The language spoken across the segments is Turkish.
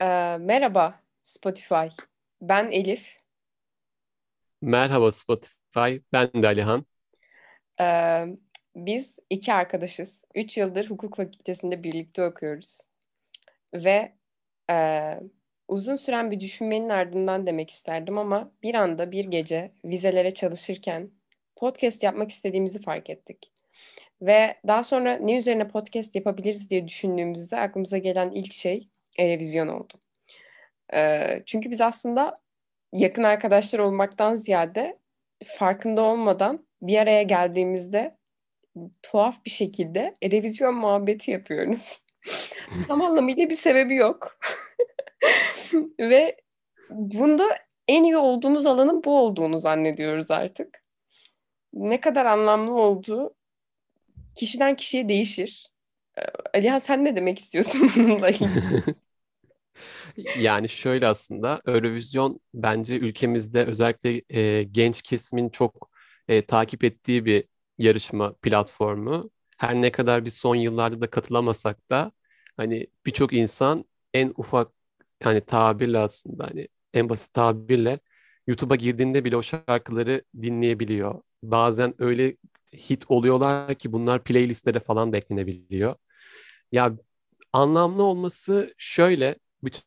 Ee, merhaba Spotify. Ben Elif. Merhaba Spotify, ben de Alihan. Ee, biz iki arkadaşız. Üç yıldır hukuk fakültesinde birlikte okuyoruz. Ve e, uzun süren bir düşünmenin ardından demek isterdim ama bir anda bir gece vizelere çalışırken podcast yapmak istediğimizi fark ettik. Ve daha sonra ne üzerine podcast yapabiliriz diye düşündüğümüzde aklımıza gelen ilk şey Erevizyon oldu. Ee, çünkü biz aslında yakın arkadaşlar olmaktan ziyade farkında olmadan bir araya geldiğimizde tuhaf bir şekilde revizyon muhabbeti yapıyoruz. Tam anlamıyla bir sebebi yok. Ve bunda en iyi olduğumuz alanın bu olduğunu zannediyoruz artık. Ne kadar anlamlı olduğu kişiden kişiye değişir. Alihan sen ne demek istiyorsun bununla ilgili? Yani şöyle aslında Eurovision bence ülkemizde özellikle e, genç kesimin çok e, takip ettiği bir yarışma platformu. Her ne kadar biz son yıllarda da katılamasak da hani birçok insan en ufak hani tabirle aslında hani en basit tabirle YouTube'a girdiğinde bile o şarkıları dinleyebiliyor. Bazen öyle hit oluyorlar ki bunlar playlistlere falan da eklenebiliyor. Ya anlamlı olması şöyle bütün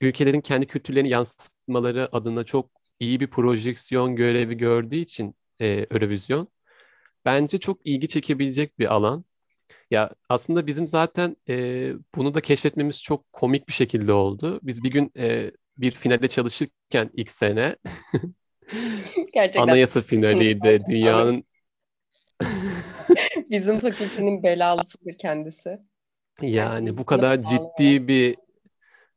ülkelerin kendi kültürlerini yansıtmaları adına çok iyi bir projeksiyon görevi gördüğü için e, Eurovision bence çok ilgi çekebilecek bir alan. Ya aslında bizim zaten e, bunu da keşfetmemiz çok komik bir şekilde oldu. Biz bir gün e, bir finalde çalışırken ilk sene Gerçekten. anayasa finaliydi. Dünyanın Bizim fakültenin belalısıdır kendisi. yani bu kadar ciddi bir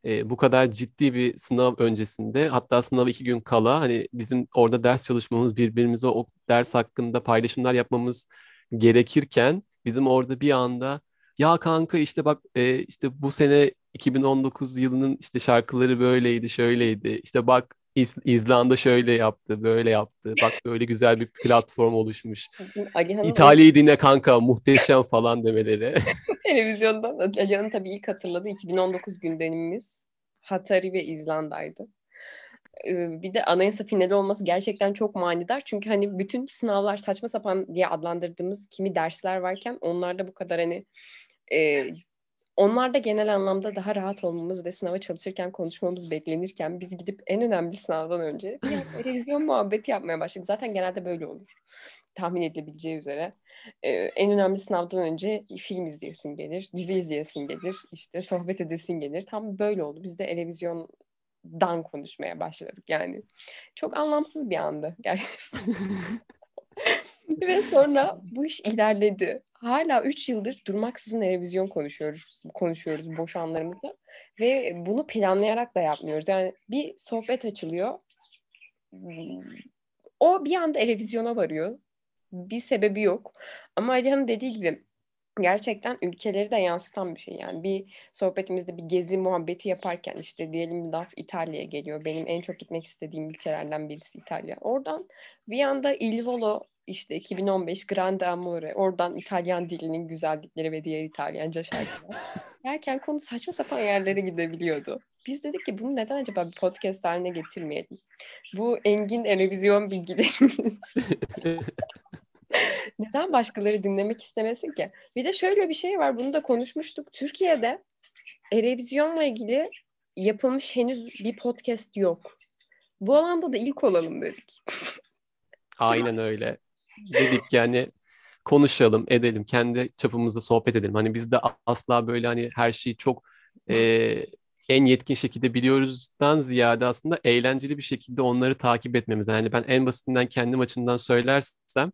e, bu kadar ciddi bir sınav öncesinde hatta sınava iki gün kala hani bizim orada ders çalışmamız birbirimize o ders hakkında paylaşımlar yapmamız gerekirken bizim orada bir anda ya kanka işte bak e, işte bu sene 2019 yılının işte şarkıları böyleydi şöyleydi işte bak İz, İzlanda şöyle yaptı böyle yaptı bak böyle güzel bir platform oluşmuş İtalya'yı dinle kanka muhteşem falan demeleri. Televizyondan Alihan'ın tabii ilk hatırladığı 2019 gündemimiz Hatari ve İzlanda'ydı. Bir de anayasa finali olması gerçekten çok manidar. Çünkü hani bütün sınavlar saçma sapan diye adlandırdığımız kimi dersler varken onlarda bu kadar hani e, onlarda genel anlamda daha rahat olmamız ve sınava çalışırken konuşmamız beklenirken biz gidip en önemli sınavdan önce bir televizyon muhabbeti yapmaya başladık. Zaten genelde böyle olur. Tahmin edilebileceği üzere. Ee, en önemli sınavdan önce film izleyesin gelir, dizi izleyesin gelir, işte sohbet edesin gelir. Tam böyle oldu. Biz de televizyondan konuşmaya başladık yani. Çok anlamsız bir andı gerçekten. Ve sonra bu iş ilerledi. Hala 3 yıldır durmaksızın televizyon konuşuyoruz, konuşuyoruz boş anlarımızda. Ve bunu planlayarak da yapmıyoruz. Yani bir sohbet açılıyor. O bir anda televizyona varıyor. Bir sebebi yok. Ama Alihan'ın dediği gibi gerçekten ülkeleri de yansıtan bir şey. Yani bir sohbetimizde bir gezi muhabbeti yaparken işte diyelim laf İtalya'ya geliyor. Benim en çok gitmek istediğim ülkelerden birisi İtalya. Oradan bir anda Il Volo işte 2015 Grande Amore, oradan İtalyan dilinin güzellikleri ve diğer İtalyanca şarkılar. Derken konu saçma sapan yerlere gidebiliyordu. Biz dedik ki bunu neden acaba bir podcast haline getirmeyelim? Bu engin televizyon bilgilerimiz. neden başkaları dinlemek istemesin ki? Bir de şöyle bir şey var, bunu da konuşmuştuk. Türkiye'de televizyonla ilgili yapılmış henüz bir podcast yok. Bu alanda da ilk olalım dedik. Aynen öyle dedik yani konuşalım, edelim, kendi çapımızda sohbet edelim. Hani biz de asla böyle hani her şeyi çok e, en yetkin şekilde biliyoruzdan ziyade aslında eğlenceli bir şekilde onları takip etmemiz. Yani ben en basitinden kendim açımdan söylersem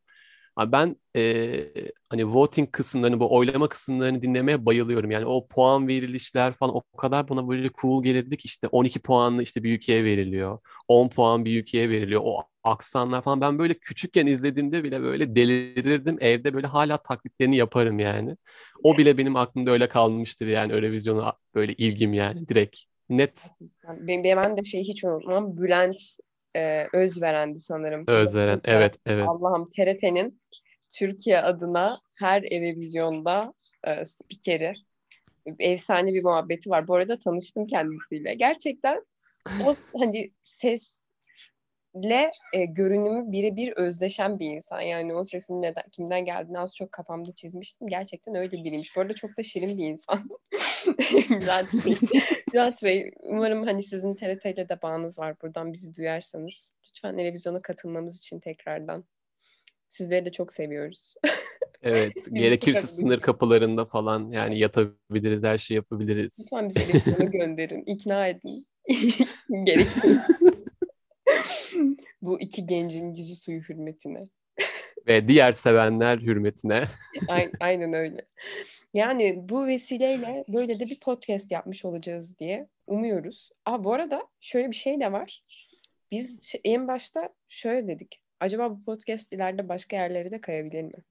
ben e, hani voting kısımlarını, bu oylama kısımlarını dinlemeye bayılıyorum. Yani o puan verilişler falan o kadar bana böyle cool gelirdi ki işte 12 puanlı işte bir ülkeye veriliyor. 10 puan bir ülkeye veriliyor. O aksanlar falan ben böyle küçükken izlediğimde bile böyle delirirdim. Evde böyle hala taklitlerini yaparım yani. O bile benim aklımda öyle kalmıştır yani vizyona böyle ilgim yani direkt net. Ben, ben de şeyi hiç unutmam. Bülent e, Özveren'di sanırım. Özveren evet evet. Allah'ım TRT'nin Türkiye adına her televizyonda e, spikeri. efsane bir muhabbeti var. Bu arada tanıştım kendisiyle. Gerçekten o hani sesle e, görünümü birebir özdeşen bir insan. Yani o sesin neden, kimden geldiğini az çok kafamda çizmiştim. Gerçekten öyle biriymiş. Bu arada çok da şirin bir insan. Bülent Bey. Bülent Bey, umarım hani sizin TRT ile de bağınız var. Buradan bizi duyarsanız. Lütfen televizyona katılmamız için tekrardan. Sizleri de çok seviyoruz. Evet, gerekirse sınır kapılarında falan yani yatabiliriz, her şey yapabiliriz. Lütfen bize televizyona gönderin, ikna edin. Gerekirse. Bu iki gencin yüzü suyu hürmetine. Ve diğer sevenler hürmetine. aynen, aynen öyle. Yani bu vesileyle böyle de bir podcast yapmış olacağız diye umuyoruz. Aa, bu arada şöyle bir şey de var. Biz en başta şöyle dedik. Acaba bu podcast ileride başka yerlere de kayabilir mi?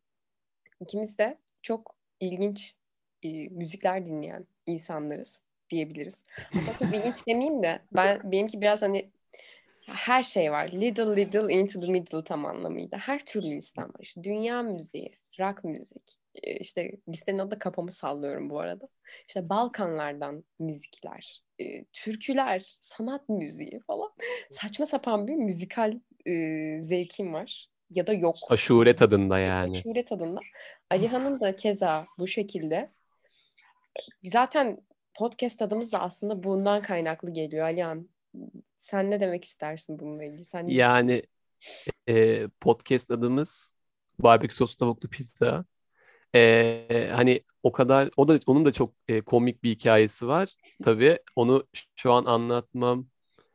İkimiz de çok ilginç e, müzikler dinleyen insanlarız diyebiliriz. Hatta çok ilginç demeyeyim de ben benimki biraz hani her şey var. Little little into the middle tam anlamıyla. Her türlü listem var. İşte dünya müziği, rock müzik. E, işte listenin adı kafamı sallıyorum bu arada. İşte Balkanlardan müzikler, e, türküler, sanat müziği falan. Saçma sapan bir müzikal e, zevkim var ya da yok. Aşure tadında yani. Aşure tadında. Alihan'ın da keza bu şekilde. Zaten podcast adımız da aslında bundan kaynaklı geliyor Alihan. Sen ne demek istersin bununla ilgili? Sen yani e, podcast adımız barbekü soslu tavuklu pizza. E, hani o kadar o da onun da çok e, komik bir hikayesi var. Tabii onu şu an anlatmam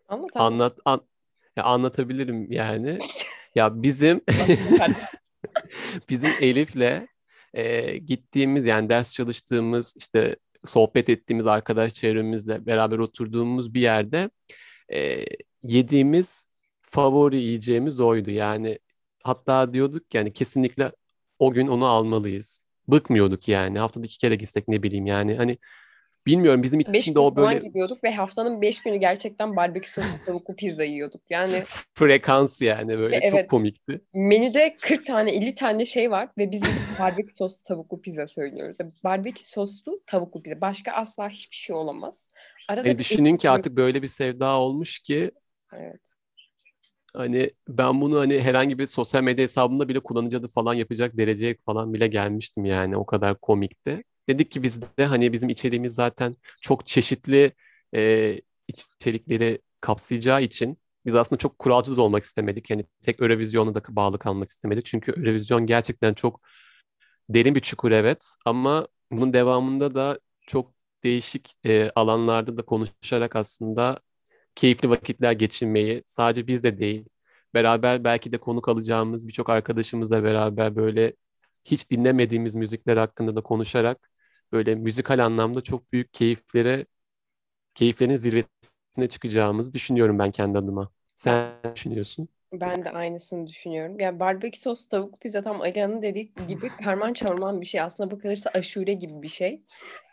Anlat, anlat an, ya anlatabilirim yani. Ya bizim bizim Elif'le e, gittiğimiz yani ders çalıştığımız işte sohbet ettiğimiz arkadaş çevremizle beraber oturduğumuz bir yerde e, yediğimiz favori yiyeceğimiz oydu. Yani hatta diyorduk yani kesinlikle o gün onu almalıyız. Bıkmıyorduk yani. Haftada iki kere gitsek ne bileyim yani. Hani Bilmiyorum bizim için de o böyle... gidiyorduk ve haftanın beş günü gerçekten barbekü soslu tavuklu pizza yiyorduk. Yani frekans yani böyle evet, çok komikti. Menüde 40 tane 50 tane şey var ve biz barbekü soslu tavuklu pizza söylüyoruz. barbekü soslu tavuklu pizza. Başka asla hiçbir şey olamaz. Arada e düşünün ki artık böyle bir sevda olmuş ki Evet. Hani ben bunu hani herhangi bir sosyal medya hesabında bile kullanıcı adı falan yapacak dereceye falan bile gelmiştim yani o kadar komikti. Dedik ki biz de hani bizim içeriğimiz zaten çok çeşitli e, içerikleri kapsayacağı için biz aslında çok kuralcı da olmak istemedik. Yani tek Eurovision'a da bağlı kalmak istemedik. Çünkü Eurovision gerçekten çok derin bir çukur evet ama bunun devamında da çok değişik e, alanlarda da konuşarak aslında keyifli vakitler geçirmeyi sadece biz de değil beraber belki de konuk alacağımız birçok arkadaşımızla beraber böyle hiç dinlemediğimiz müzikler hakkında da konuşarak böyle müzikal anlamda çok büyük keyiflere, keyiflerin zirvesine çıkacağımızı düşünüyorum ben kendi adıma. Sen düşünüyorsun? Ben de aynısını düşünüyorum. Yani barbekü sos tavuk pizza tam Alihan'ın dediği gibi karman çorman bir şey. Aslında bakılırsa aşure gibi bir şey.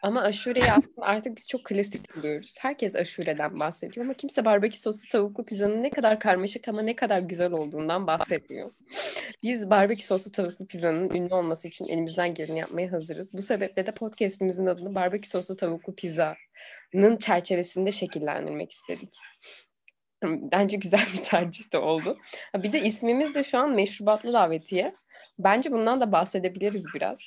Ama aşureyi aslında artık biz çok klasik buluyoruz. Herkes aşureden bahsediyor ama kimse barbekü soslu tavuklu pizzanın ne kadar karmaşık ama ne kadar güzel olduğundan bahsetmiyor. Biz barbekü soslu tavuklu pizzanın ünlü olması için elimizden geleni yapmaya hazırız. Bu sebeple de podcastimizin adını barbekü soslu tavuklu pizzanın çerçevesinde şekillendirmek istedik. Bence güzel bir tercih de oldu. Bir de ismimiz de şu an meşrubatlı davetiye. Bence bundan da bahsedebiliriz biraz.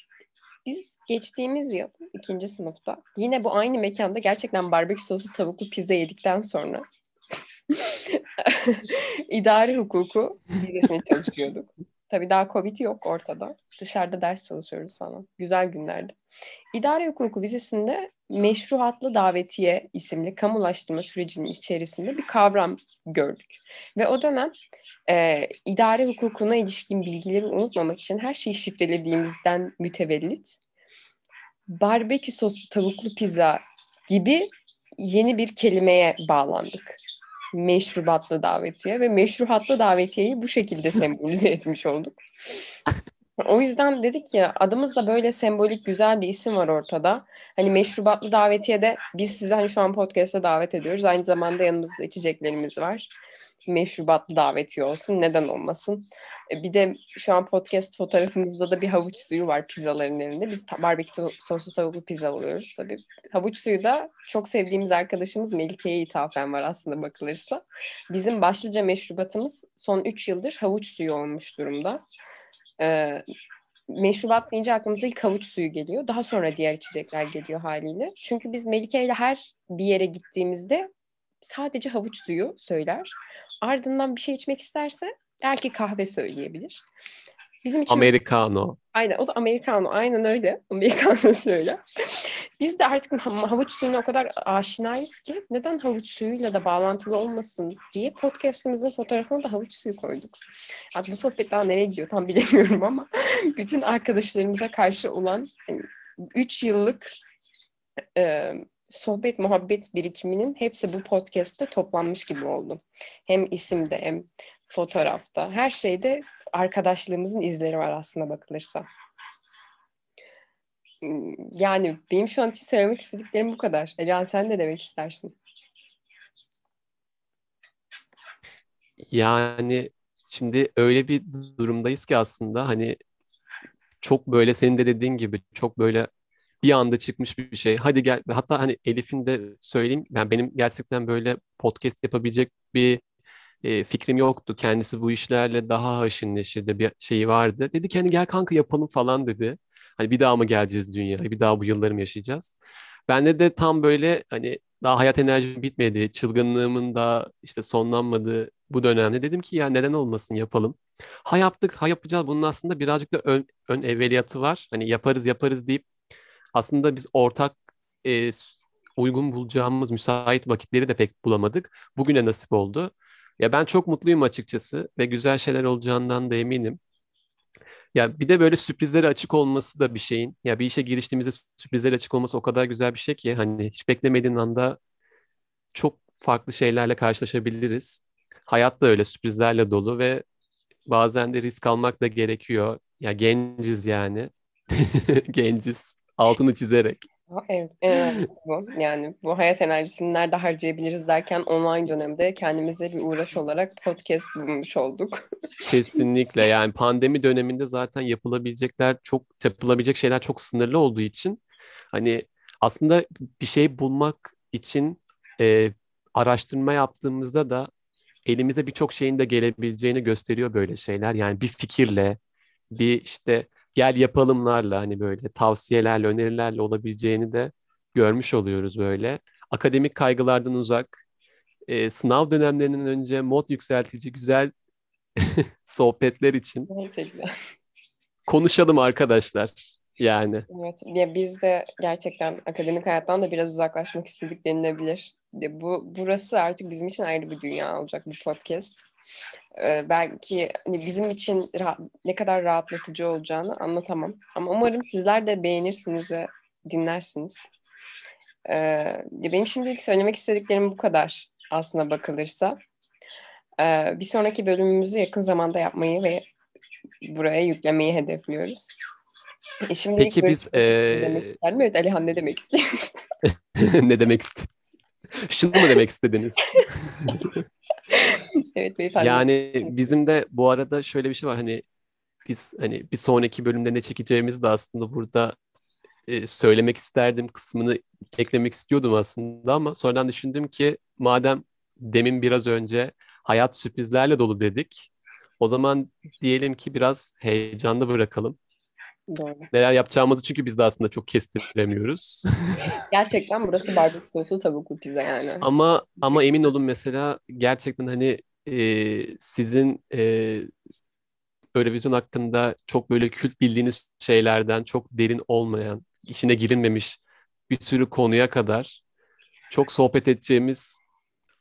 Biz geçtiğimiz yıl ikinci sınıfta yine bu aynı mekanda gerçekten barbekü soslu tavuklu pizza yedikten sonra idari hukuku vizesine çalışıyorduk. Tabii daha Covid yok ortada. Dışarıda ders çalışıyoruz falan. Güzel günlerdi. İdare hukuku vizesinde meşruhatlı davetiye isimli kamulaştırma sürecinin içerisinde bir kavram gördük. Ve o dönem e, idare hukukuna ilişkin bilgileri unutmamak için her şeyi şifrelediğimizden mütevellit barbekü soslu tavuklu pizza gibi yeni bir kelimeye bağlandık. Meşrubatlı davetiye ve meşruhatlı davetiyeyi bu şekilde sembolize etmiş olduk. O yüzden dedik ya adımızda böyle sembolik güzel bir isim var ortada. Hani meşrubatlı davetiye de biz sizi hani şu an podcast'a davet ediyoruz. Aynı zamanda yanımızda içeceklerimiz var. Meşrubatlı davetiye olsun. Neden olmasın? E, bir de şu an podcast fotoğrafımızda da bir havuç suyu var pizzaların elinde. Biz barbekü soslu tavuklu pizza alıyoruz tabii. Havuç suyu da çok sevdiğimiz arkadaşımız Melike'ye ithafen var aslında bakılırsa. Bizim başlıca meşrubatımız son 3 yıldır havuç suyu olmuş durumda. Ee, meşrubat deyince aklımıza ilk havuç suyu geliyor. Daha sonra diğer içecekler geliyor haliyle. Çünkü biz Melike ile her bir yere gittiğimizde sadece havuç suyu söyler. Ardından bir şey içmek isterse belki kahve söyleyebilir. Bizim için Americano. Aynen o da Americano. Aynen öyle. Americano söyle. Biz de artık havuç suyuna o kadar aşinayız ki neden havuç suyuyla da bağlantılı olmasın diye podcastimizin fotoğrafına da havuç suyu koyduk. Artık bu sohbet daha nereye gidiyor tam bilemiyorum ama bütün arkadaşlarımıza karşı olan yani 3 yıllık e, sohbet muhabbet birikiminin hepsi bu podcast'te toplanmış gibi oldu. Hem isimde hem fotoğrafta her şeyde arkadaşlığımızın izleri var aslında bakılırsa. Yani benim şu an için söylemek istediklerim bu kadar. Elian sen ne demek istersin? Yani şimdi öyle bir durumdayız ki aslında hani çok böyle senin de dediğin gibi çok böyle bir anda çıkmış bir şey. Hadi gel hatta hani Elif'in de söyleyeyim yani benim gerçekten böyle podcast yapabilecek bir fikrim yoktu. Kendisi bu işlerle daha haşin neşirde bir şeyi vardı. Dedi ki hani gel kanka yapalım falan dedi. Hani bir daha mı geleceğiz dünyaya? Bir daha bu yılları mı yaşayacağız? Bende de tam böyle hani daha hayat enerjim bitmedi. Çılgınlığımın da işte sonlanmadığı bu dönemde dedim ki ya neden olmasın yapalım. Ha yaptık, ha yapacağız. Bunun aslında birazcık da ön, ön evveliyatı var. Hani yaparız yaparız deyip aslında biz ortak e, uygun bulacağımız müsait vakitleri de pek bulamadık. Bugüne nasip oldu. Ya ben çok mutluyum açıkçası ve güzel şeyler olacağından da eminim. Ya bir de böyle sürprizlere açık olması da bir şeyin. Ya bir işe giriştiğimizde sürprizlere açık olması o kadar güzel bir şey ki hani hiç beklemediğin anda çok farklı şeylerle karşılaşabiliriz. Hayat da öyle sürprizlerle dolu ve bazen de risk almak da gerekiyor. Ya genciz yani. genciz. Altını çizerek. Evet, evet bu. Yani bu hayat enerjisini nerede harcayabiliriz derken online dönemde kendimize bir uğraş olarak podcast bulmuş olduk. Kesinlikle yani pandemi döneminde zaten yapılabilecekler çok yapılabilecek şeyler çok sınırlı olduğu için hani aslında bir şey bulmak için e, araştırma yaptığımızda da elimize birçok şeyin de gelebileceğini gösteriyor böyle şeyler. Yani bir fikirle bir işte gel yapalımlarla hani böyle tavsiyelerle, önerilerle olabileceğini de görmüş oluyoruz böyle. Akademik kaygılardan uzak, e, sınav dönemlerinden önce mod yükseltici güzel sohbetler için Gerçekten. konuşalım arkadaşlar. Yani. Evet. Ya biz de gerçekten akademik hayattan da biraz uzaklaşmak istedik denilebilir. Bu burası artık bizim için ayrı bir dünya olacak bu podcast e, belki hani bizim için ne kadar rahatlatıcı olacağını anlatamam. Ama umarım sizler de beğenirsiniz ve dinlersiniz. E, benim şimdilik söylemek istediklerim bu kadar aslına bakılırsa. E, bir sonraki bölümümüzü yakın zamanda yapmayı ve buraya yüklemeyi hedefliyoruz. E şimdi Peki biz... E... Demek isterim. Evet Alihan ne demek istiyorsun? ne demek istiyorsun? Şunu mu demek istediniz? evet beyefendi. Yani bizim de bu arada şöyle bir şey var hani biz hani bir sonraki bölümde ne çekeceğimiz de aslında burada e, söylemek isterdim kısmını eklemek istiyordum aslında ama sonradan düşündüm ki madem demin biraz önce hayat sürprizlerle dolu dedik o zaman diyelim ki biraz heyecanlı bırakalım. Doğru. Neler yapacağımızı çünkü biz de aslında çok kestiremiyoruz. Gerçekten burası barbekü soslu tavuklu pizza yani. Ama ama emin olun mesela gerçekten hani e, sizin e, Eurovision hakkında çok böyle kült bildiğiniz şeylerden çok derin olmayan, içine girilmemiş bir sürü konuya kadar çok sohbet edeceğimiz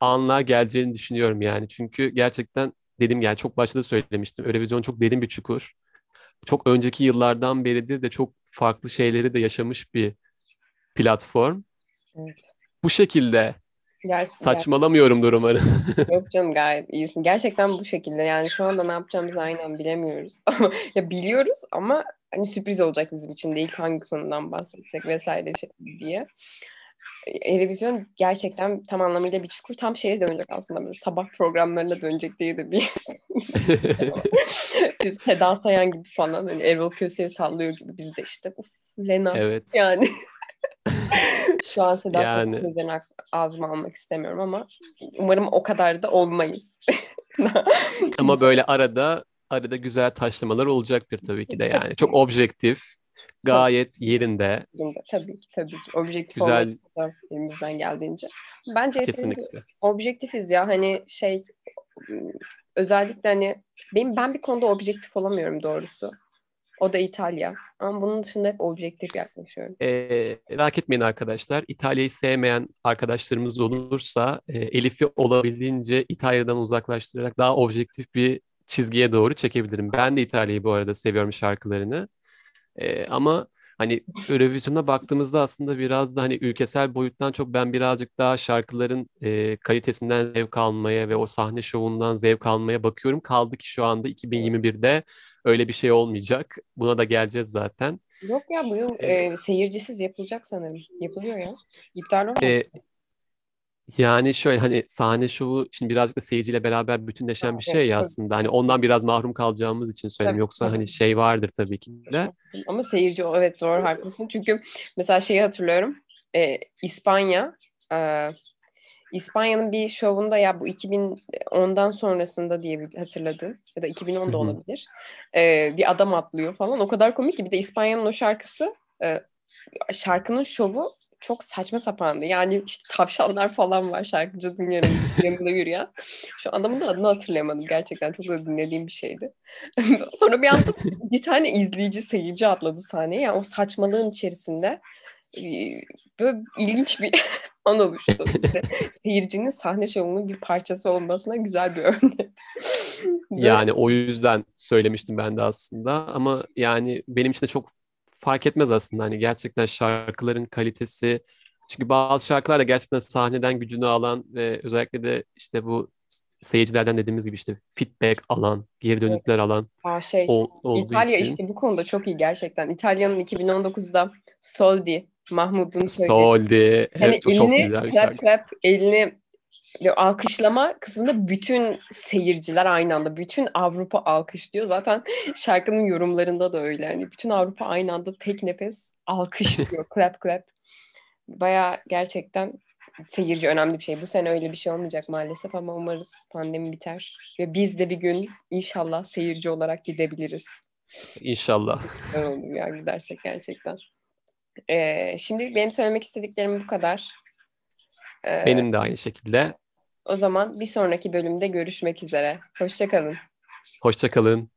anlar geleceğini düşünüyorum yani. Çünkü gerçekten dedim yani çok başta da söylemiştim. Eurovision çok derin bir çukur. Çok önceki yıllardan beridir de çok farklı şeyleri de yaşamış bir platform. Evet. Bu şekilde Gerçekten. Saçmalamıyorumdur umarım. Yok canım gayet iyisin. Gerçekten bu şekilde yani şu anda ne yapacağımızı aynen bilemiyoruz. Ama ya biliyoruz ama hani sürpriz olacak bizim için değil hangi konudan bahsetsek vesaire şey diye. Erevizyon gerçekten tam anlamıyla bir çukur. Tam şeye dönecek aslında böyle sabah programlarına dönecek diye de bir Seda Sayan gibi falan hani Erol Köse'ye sallıyor gibi biz de işte uf Lena Evet. yani şu an Seda Yani. Sayan'ın ağzıma almak istemiyorum ama umarım o kadar da olmayız. Ama böyle arada arada güzel taşlamalar olacaktır tabii ki de yani. Çok objektif, gayet yerinde, tabii ki tabii ki objektif güzel olmak elimizden geldiğince. Bence kesinlikle. objektifiz ya hani şey özellikle hani benim ben bir konuda objektif olamıyorum doğrusu. O da İtalya. Ama bunun dışında hep objektif yaklaşıyorum. Ee, merak etmeyin arkadaşlar. İtalya'yı sevmeyen arkadaşlarımız olursa e, Elif'i olabildiğince İtalya'dan uzaklaştırarak daha objektif bir çizgiye doğru çekebilirim. Ben de İtalya'yı bu arada seviyorum şarkılarını. Ee, ama hani Eurovision'a baktığımızda aslında biraz da hani ülkesel boyuttan çok ben birazcık daha şarkıların e, kalitesinden zevk almaya ve o sahne şovundan zevk almaya bakıyorum. Kaldı ki şu anda 2021'de öyle bir şey olmayacak. Buna da geleceğiz zaten. Yok ya bu yıl Ee, e, seyircisiz yapılacak sanırım. Yapılıyor ya. İptal olmadı. E, yani şöyle hani sahne şovu şimdi birazcık da seyirciyle beraber bütünleşen bir şey ya aslında. Hani ondan biraz mahrum kalacağımız için söyleyeyim. Yoksa hani şey vardır tabii ki de. Ama seyirci evet doğru haklısın. Çünkü mesela şeyi hatırlıyorum. E, İspanya e, İspanya'nın bir şovunda ya bu 2010'dan sonrasında diye bir hatırladım. Ya da 2010'da Hı hı. olabilir. E, bir adam atlıyor falan. O kadar komik ki bir de İspanya'nın o şarkısı e, şarkının şovu çok saçma sapandı. Yani işte tavşanlar falan var şarkıcının yanında, yürüyen. Şu adamın da adını hatırlayamadım. Gerçekten çok da dinlediğim bir şeydi. Sonra bir anda bir tane izleyici, seyirci atladı sahneye. Yani o saçmalığın içerisinde e, böyle ilginç bir an oluştu. İşte seyircinin sahne şovunun bir parçası olmasına güzel bir örnek. Yani o yüzden söylemiştim ben de aslında. Ama yani benim için de çok fark etmez aslında. Hani gerçekten şarkıların kalitesi. Çünkü bazı şarkılar da gerçekten sahneden gücünü alan ve özellikle de işte bu seyircilerden dediğimiz gibi işte feedback alan, geri dönütler alan Aa, şey, ol- olduğu İtalya için. bu konuda çok iyi gerçekten. İtalya'nın 2019'da Soldi, Mahmut'un söylediği. Soldi. Hani Evet, o çok güzel bir şarkı. clap, elini alkışlama kısmında bütün seyirciler aynı anda, bütün Avrupa alkışlıyor. Zaten şarkının yorumlarında da öyle. Yani bütün Avrupa aynı anda tek nefes alkışlıyor. clap clap. Baya gerçekten seyirci önemli bir şey. Bu sene öyle bir şey olmayacak maalesef ama umarız pandemi biter. Ve biz de bir gün inşallah seyirci olarak gidebiliriz. İnşallah. Güzel olur ya gidersek gerçekten. Ee, şimdi benim söylemek istediklerim bu kadar. Ee, Benim de aynı şekilde. O zaman bir sonraki bölümde görüşmek üzere. Hoşçakalın. Hoşça kalın.